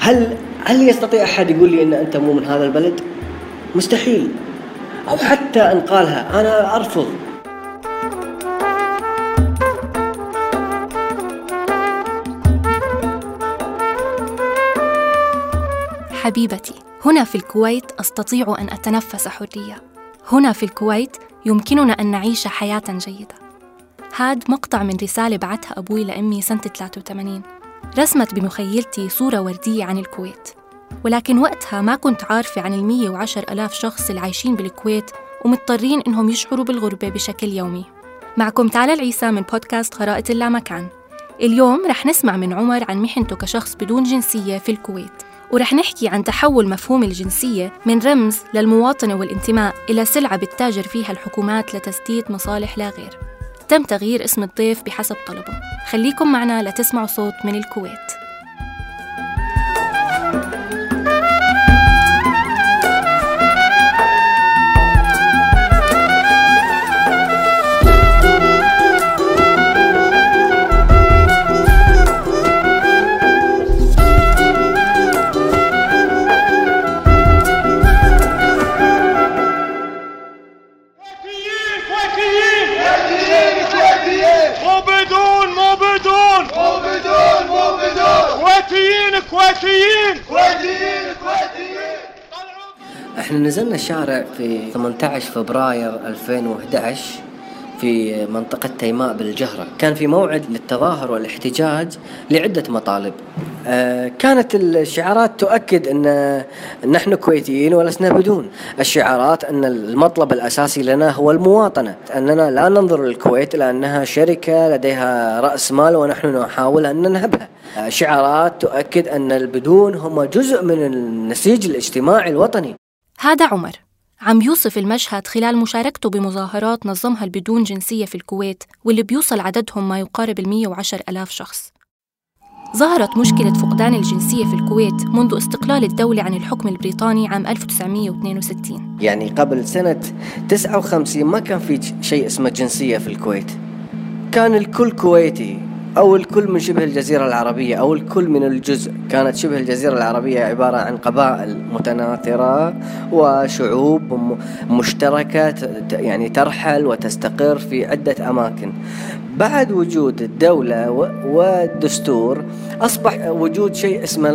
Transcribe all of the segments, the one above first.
هل هل يستطيع أحد يقول لي إن أنت مو من هذا البلد؟ مستحيل. أو حتى أن قالها. أنا أرفض. حبيبتي هنا في الكويت أستطيع أن أتنفس حرية. هنا في الكويت يمكننا أن نعيش حياة جيدة. هاد مقطع من رسالة بعتها أبوي لأمي سنة 83 رسمت بمخيلتي صورة وردية عن الكويت. ولكن وقتها ما كنت عارفة عن المية وعشر ألاف شخص اللي عايشين بالكويت ومضطرين إنهم يشعروا بالغربة بشكل يومي. معكم تعالى العيسى من بودكاست خرائط اللامكان. اليوم رح نسمع من عمر عن محنته كشخص بدون جنسية في الكويت. ورح نحكي عن تحول مفهوم الجنسية من رمز للمواطنة والانتماء إلى سلعة بتتاجر فيها الحكومات لتسديد مصالح لا غير. تم تغيير اسم الضيف بحسب طلبه. خليكم معنا لتسمعوا صوت من الكويت. كويتيين! كويتيين كويتيين! إحنا نزلنا الشارع في 18 فبراير 2011 في منطقة تيماء بالجهرة. كان في موعد للتظاهر والاحتجاج لعدة مطالب. آه كانت الشعارات تؤكد أن نحن كويتيين ولسنا بدون. الشعارات أن المطلب الأساسي لنا هو المواطنة. أننا لا ننظر للكويت لأنها شركة لديها رأس مال ونحن نحاول أن ننهبها شعارات تؤكد أن البدون هم جزء من النسيج الاجتماعي الوطني. هذا عمر. عم يوصف المشهد خلال مشاركته بمظاهرات نظمها البدون جنسية في الكويت واللي بيوصل عددهم ما يقارب ال 110 ألاف شخص. ظهرت مشكلة فقدان الجنسية في الكويت منذ استقلال الدولة عن الحكم البريطاني عام 1962 يعني قبل سنة 59 ما كان في شيء اسمه جنسية في الكويت. كان الكل كويتي. أو الكل من شبه الجزيرة العربية أو الكل من الجزء. كانت شبه الجزيرة العربية عبارة عن قبائل متناثرة وشعوب مشتركة يعني ترحل وتستقر في عدة أماكن. بعد وجود الدولة والدستور أصبح وجود شيء اسمه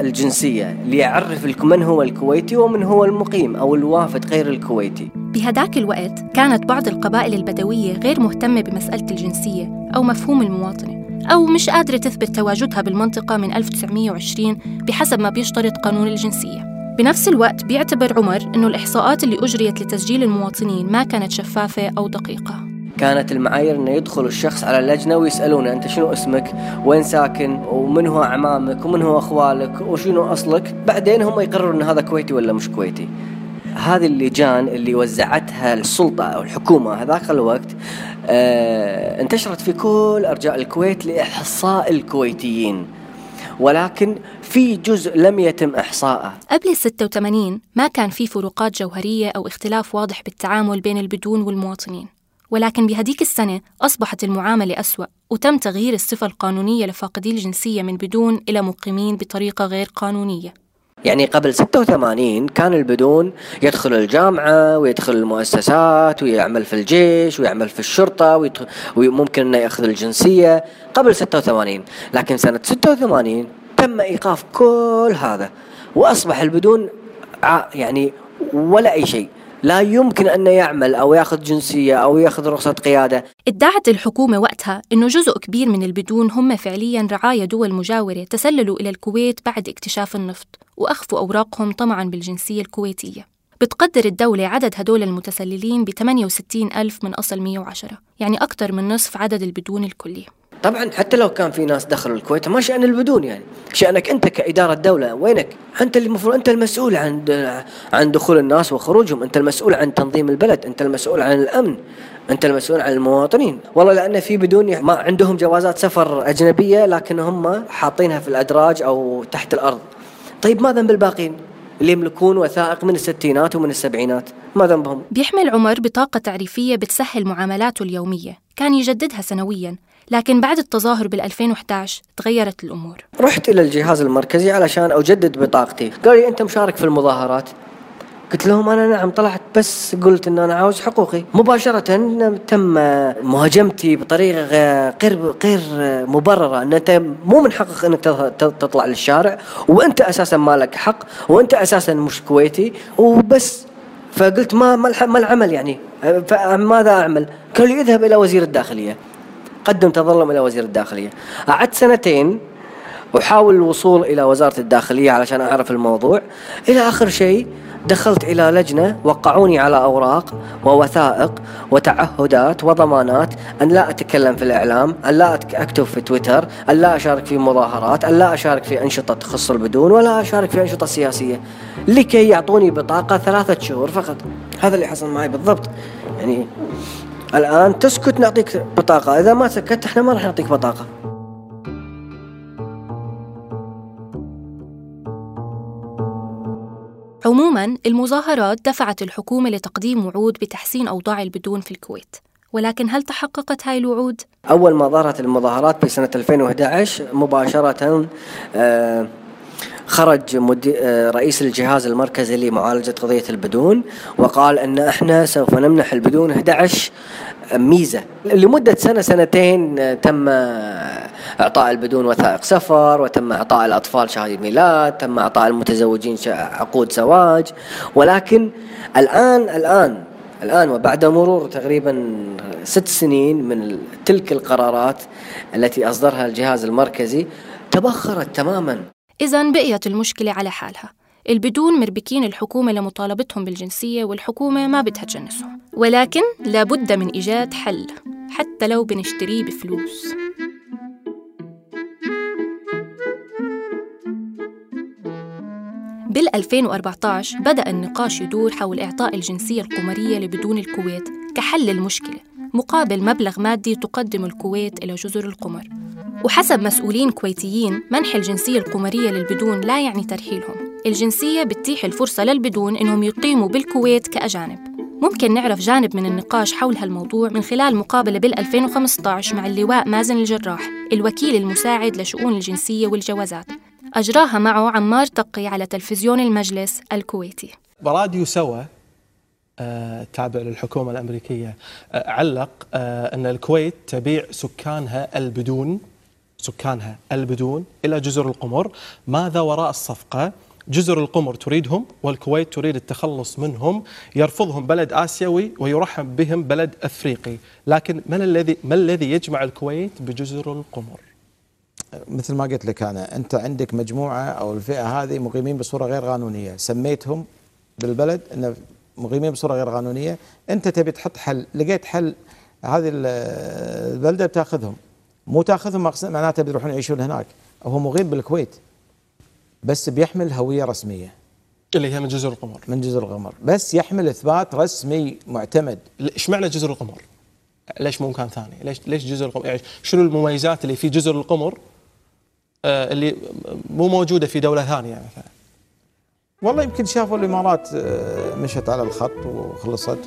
الجنسية ليعرف من هو الكويتي ومن هو المقيم أو الوافد غير الكويتي. بهداك الوقت كانت بعض القبائل البدوية غير مهتمة بمسألة الجنسية أو مفهوم المواطنة أو مش قادرة تثبت تواجدها بالمنطقة من 1920 بحسب ما بيشترط قانون الجنسية بنفس الوقت بيعتبر عمر أنه الإحصاءات اللي أجريت لتسجيل المواطنين ما كانت شفافة أو دقيقة كانت المعايير إنه يدخل الشخص على اللجنة ويسألونه أنت شنو اسمك؟ وين ساكن؟ ومن هو اعمامك؟ ومن هو أخوالك؟ وشنو أصلك؟ بعدين هم يقرروا إن هذا كويتي ولا مش كويتي. هذه اللجان اللي وزعتها السلطة أو الحكومة هذاك الوقت آه انتشرت في كل أرجاء الكويت لإحصاء الكويتيين. ولكن في جزء لم يتم إحصاءه. قبل ال 86 ما كان في فروقات جوهرية أو اختلاف واضح بالتعامل بين البدون والمواطنين. ولكن بهديك السنة أصبحت المعاملة أسوأ وتم تغيير الصفة القانونية لفاقدي الجنسية من بدون إلى مقيمين بطريقة غير قانونية. يعني قبل 86 كان البدون يدخل الجامعة ويدخل المؤسسات ويعمل في الجيش ويعمل في الشرطة وممكن إنه يأخذ الجنسية قبل 86 لكن سنة 86 تم إيقاف كل هذا وأصبح البدون يعني ولا أي شيء. لا يمكن أن يعمل أو يأخذ جنسية أو يأخذ رخصة قيادة. ادعت الحكومة وقتها أنه جزء كبير من البدون هم فعليا رعايا دول مجاورة تسللوا إلى الكويت بعد اكتشاف النفط وأخفوا أوراقهم طمعا بالجنسية الكويتية. بتقدر الدولة عدد هدول المتسللين ب 68 ألف من أصل 110 يعني أكثر من نصف عدد البدون الكلي. طبعا حتى لو كان في ناس دخلوا الكويت ما شأن البدون يعني. شأنك أنت كإدارة دولة وينك؟ أنت اللي المفروض أنت المسؤول عن عن دخول الناس وخروجهم. أنت المسؤول عن تنظيم البلد أنت المسؤول عن الأمن أنت المسؤول عن المواطنين. والله لأن في بدون ما عندهم جوازات سفر أجنبية لكن هم حاطينها في الأدراج أو تحت الأرض. طيب ما ذنب الباقين اللي يملكون وثائق من الستينات ومن السبعينات؟ ما ذنبهم؟ بيحمل عمر بطاقة تعريفية بتسهل معاملاته اليومية. كان يجددها سنوياً. لكن بعد التظاهر بال 2011 تغيرت الأمور. رحت إلى الجهاز المركزي علشان أجدد بطاقتي. قال لي أنت مشارك في المظاهرات. قلت لهم أنا نعم طلعت بس قلت إن أنا عاوز حقوقي. مباشرة تم مهاجمتي بطريقة غير غير مبررة إن أنت مو من حقك إنك تطلع للشارع وأنت أساسا ما لك حق وأنت أساسا مش كويتي وبس. فقلت ما ما العمل يعني؟ فماذا أعمل؟ قال لي اذهب إلى وزير الداخلية. قدم تظلم إلى وزير الداخلية. قعدت سنتين أحاول الوصول إلى وزارة الداخلية علشان أعرف الموضوع. إلى آخر شيء دخلت إلى لجنة وقعوني على أوراق ووثائق وتعهدات وضمانات أن لا أتكلم في الإعلام أن لا أكتب في تويتر أن لا أشارك في مظاهرات أن لا أشارك في أنشطة تخص البدون ولا أشارك في أنشطة سياسية. لكي يعطوني بطاقة ثلاثة شهور فقط. هذا اللي حصل معي بالضبط. يعني الآن تسكت نعطيك بطاقة. إذا ما سكت إحنا ما راح نعطيك بطاقة. عموما المظاهرات دفعت الحكومة لتقديم وعود بتحسين أوضاع البدون في الكويت. ولكن هل تحققت هاي الوعود؟ أول ما ظهرت المظاهرات بسنة 2011 مباشرة آه خرج آه، رئيس الجهاز المركزي لمعالجة قضية البدون وقال أن إحنا سوف نمنح البدون 11 ميزة. لمدة سنة سنتين آه، تم إعطاء البدون وثائق سفر وتم إعطاء الأطفال شهادة ميلاد تم إعطاء المتزوجين عقود زواج. ولكن الآن الآن الآن وبعد مرور تقريبا ست سنين من تلك القرارات التي أصدرها الجهاز المركزي تبخرت تماما. إذا بقيت المشكلة على حالها. البدون مربكين الحكومة لمطالبتهم بالجنسية والحكومة ما بدها تجنسهم. ولكن لابد من إيجاد حل حتى لو بنشتريه بفلوس. بال 2014 بدأ النقاش يدور حول إعطاء الجنسية القمرية لبدون الكويت كحل المشكلة مقابل مبلغ مادي تقدم الكويت إلى جزر القمر. وحسب مسؤولين كويتيين منح الجنسية القمرية للبدون لا يعني ترحيلهم. الجنسية بتتيح الفرصة للبدون إنهم يقيموا بالكويت كأجانب. ممكن نعرف جانب من النقاش حول هالموضوع من خلال مقابلة بال 2015 مع اللواء مازن الجراح الوكيل المساعد لشؤون الجنسية والجوازات. أجراها معه عمار تقي على تلفزيون المجلس الكويتي. براديو سوا آه، تابع للحكومة الأمريكية آه، علق آه، أن الكويت تبيع سكانها البدون. سكانها البدون إلى جزر القمر. ماذا وراء الصفقة؟ جزر القمر تريدهم والكويت تريد التخلص منهم. يرفضهم بلد آسيوي ويرحب بهم بلد أفريقي. لكن من الذي ما الذي يجمع الكويت بجزر القمر؟ مثل ما قلت لك أنا أنت عندك مجموعة أو الفئة هذه مقيمين بصورة غير قانونية. سميتهم بالبلد أن مقيمين بصورة غير قانونية. أنت تبي تحط حل لقيت حل هذه البلدة بتاخذهم. مو تاخذهم معناته بيروحون يعيشون هناك هو مقيم بالكويت بس بيحمل هوية رسمية اللي هي من جزر القمر من جزر القمر بس يحمل إثبات رسمي معتمد إيش معنى جزر القمر؟ ليش مو مكان ثاني؟ ليش ليش جزر القمر؟ يعني شنو المميزات اللي في جزر القمر آه اللي مو موجودة في دولة ثانية مثلا؟ والله يمكن شافوا الإمارات آه، مشت على الخط وخلصت.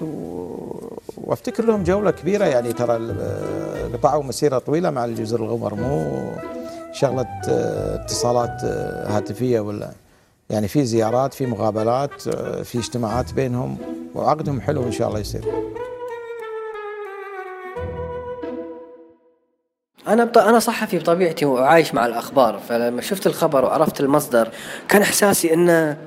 وافتكر لهم جولة كبيرة يعني ترى آه، قطعوا مسيرة طويلة مع الجزر القمر مو شغله آه، اتصالات هاتفية ولا يعني في زيارات في مقابلات في اجتماعات بينهم وعقدهم حلو إن شاء الله يصير. أنا أنا صحفي بطبيعتي وعايش مع الأخبار فلما شفت الخبر وعرفت المصدر كان إحساسي إنه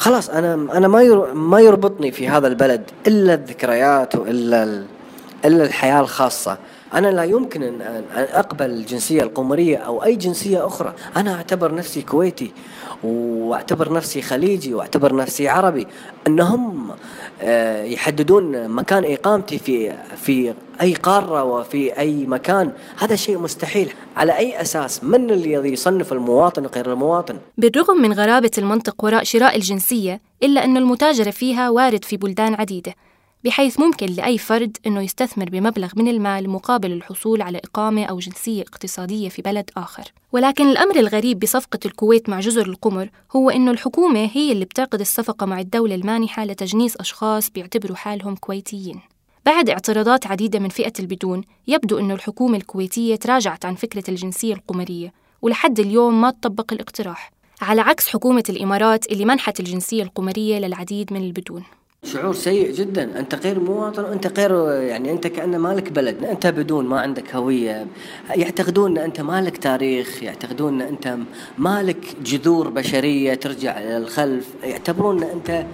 خلاص أنا أنا ما ما يربطني في هذا البلد إلا الذكريات وإلا إلا الحياة الخاصة. أنا لا يمكن أن أقبل الجنسية القمرية أو أي جنسية أخرى. أنا أعتبر نفسي كويتي. واعتبر نفسي خليجي واعتبر نفسي عربي. انهم آه، يحددون مكان إقامتي في في أي قارة وفي أي مكان. هذا شيء مستحيل. على أي أساس؟ من الذي يصنف المواطن وغير المواطن؟ بالرغم من غرابة المنطق وراء شراء الجنسية إلا أن المتاجره فيها وارد في بلدان عديدة. بحيث ممكن لأي فرد أنه يستثمر بمبلغ من المال مقابل الحصول على إقامة أو جنسية اقتصادية في بلد آخر. ولكن الأمر الغريب بصفقة الكويت مع جزر القمر هو أنه الحكومة هي اللي بتعقد الصفقة مع الدولة المانحة لتجنيس أشخاص بيعتبروا حالهم كويتيين. بعد اعتراضات عديدة من فئة البدون يبدو أن الحكومة الكويتية تراجعت عن فكرة الجنسية القمرية ولحد اليوم ما تطبق الاقتراح على عكس حكومة الإمارات اللي منحت الجنسية القمرية للعديد من البدون. شعور سيء جدا. أنت غير مواطن وانت غير يعني أنت كانه مالك بلد. أنت بدون ما عندك هوية. يعتقدون أن أنت مالك تاريخ يعتقدون أن أنت مالك جذور بشرية ترجع للخلف يعتبرون أن أنت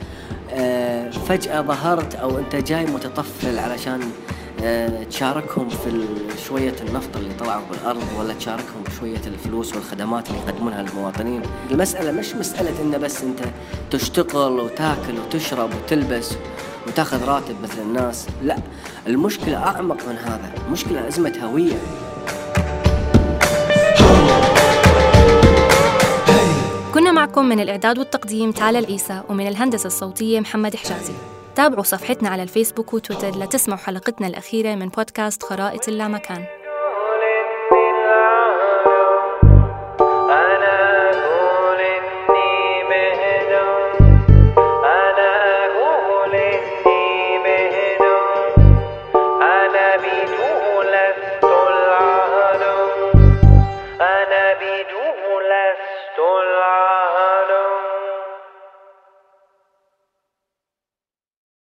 آه، فجأة ظهرت أو أنت جاي متطفل علشان تشاركهم في شوية النفط اللي طلعوا بالأرض ولا تشاركهم بشوية الفلوس والخدمات اللي يقدمونها للمواطنين؟ المسألة مش مسألة إن بس أنت تشتغل وتاكل وتشرب وتلبس وتاخذ راتب مثل الناس لا. المشكلة أعمق من هذا المشكلة أزمة هوية. كنا معكم من الإعداد والتقديم تالا العيسى ومن الهندسة الصوتية محمد حجازي. تابعوا صفحتنا على الفيسبوك وتويتر لتسمعوا حلقتنا الأخيرة من بودكاست خرائط اللامكان.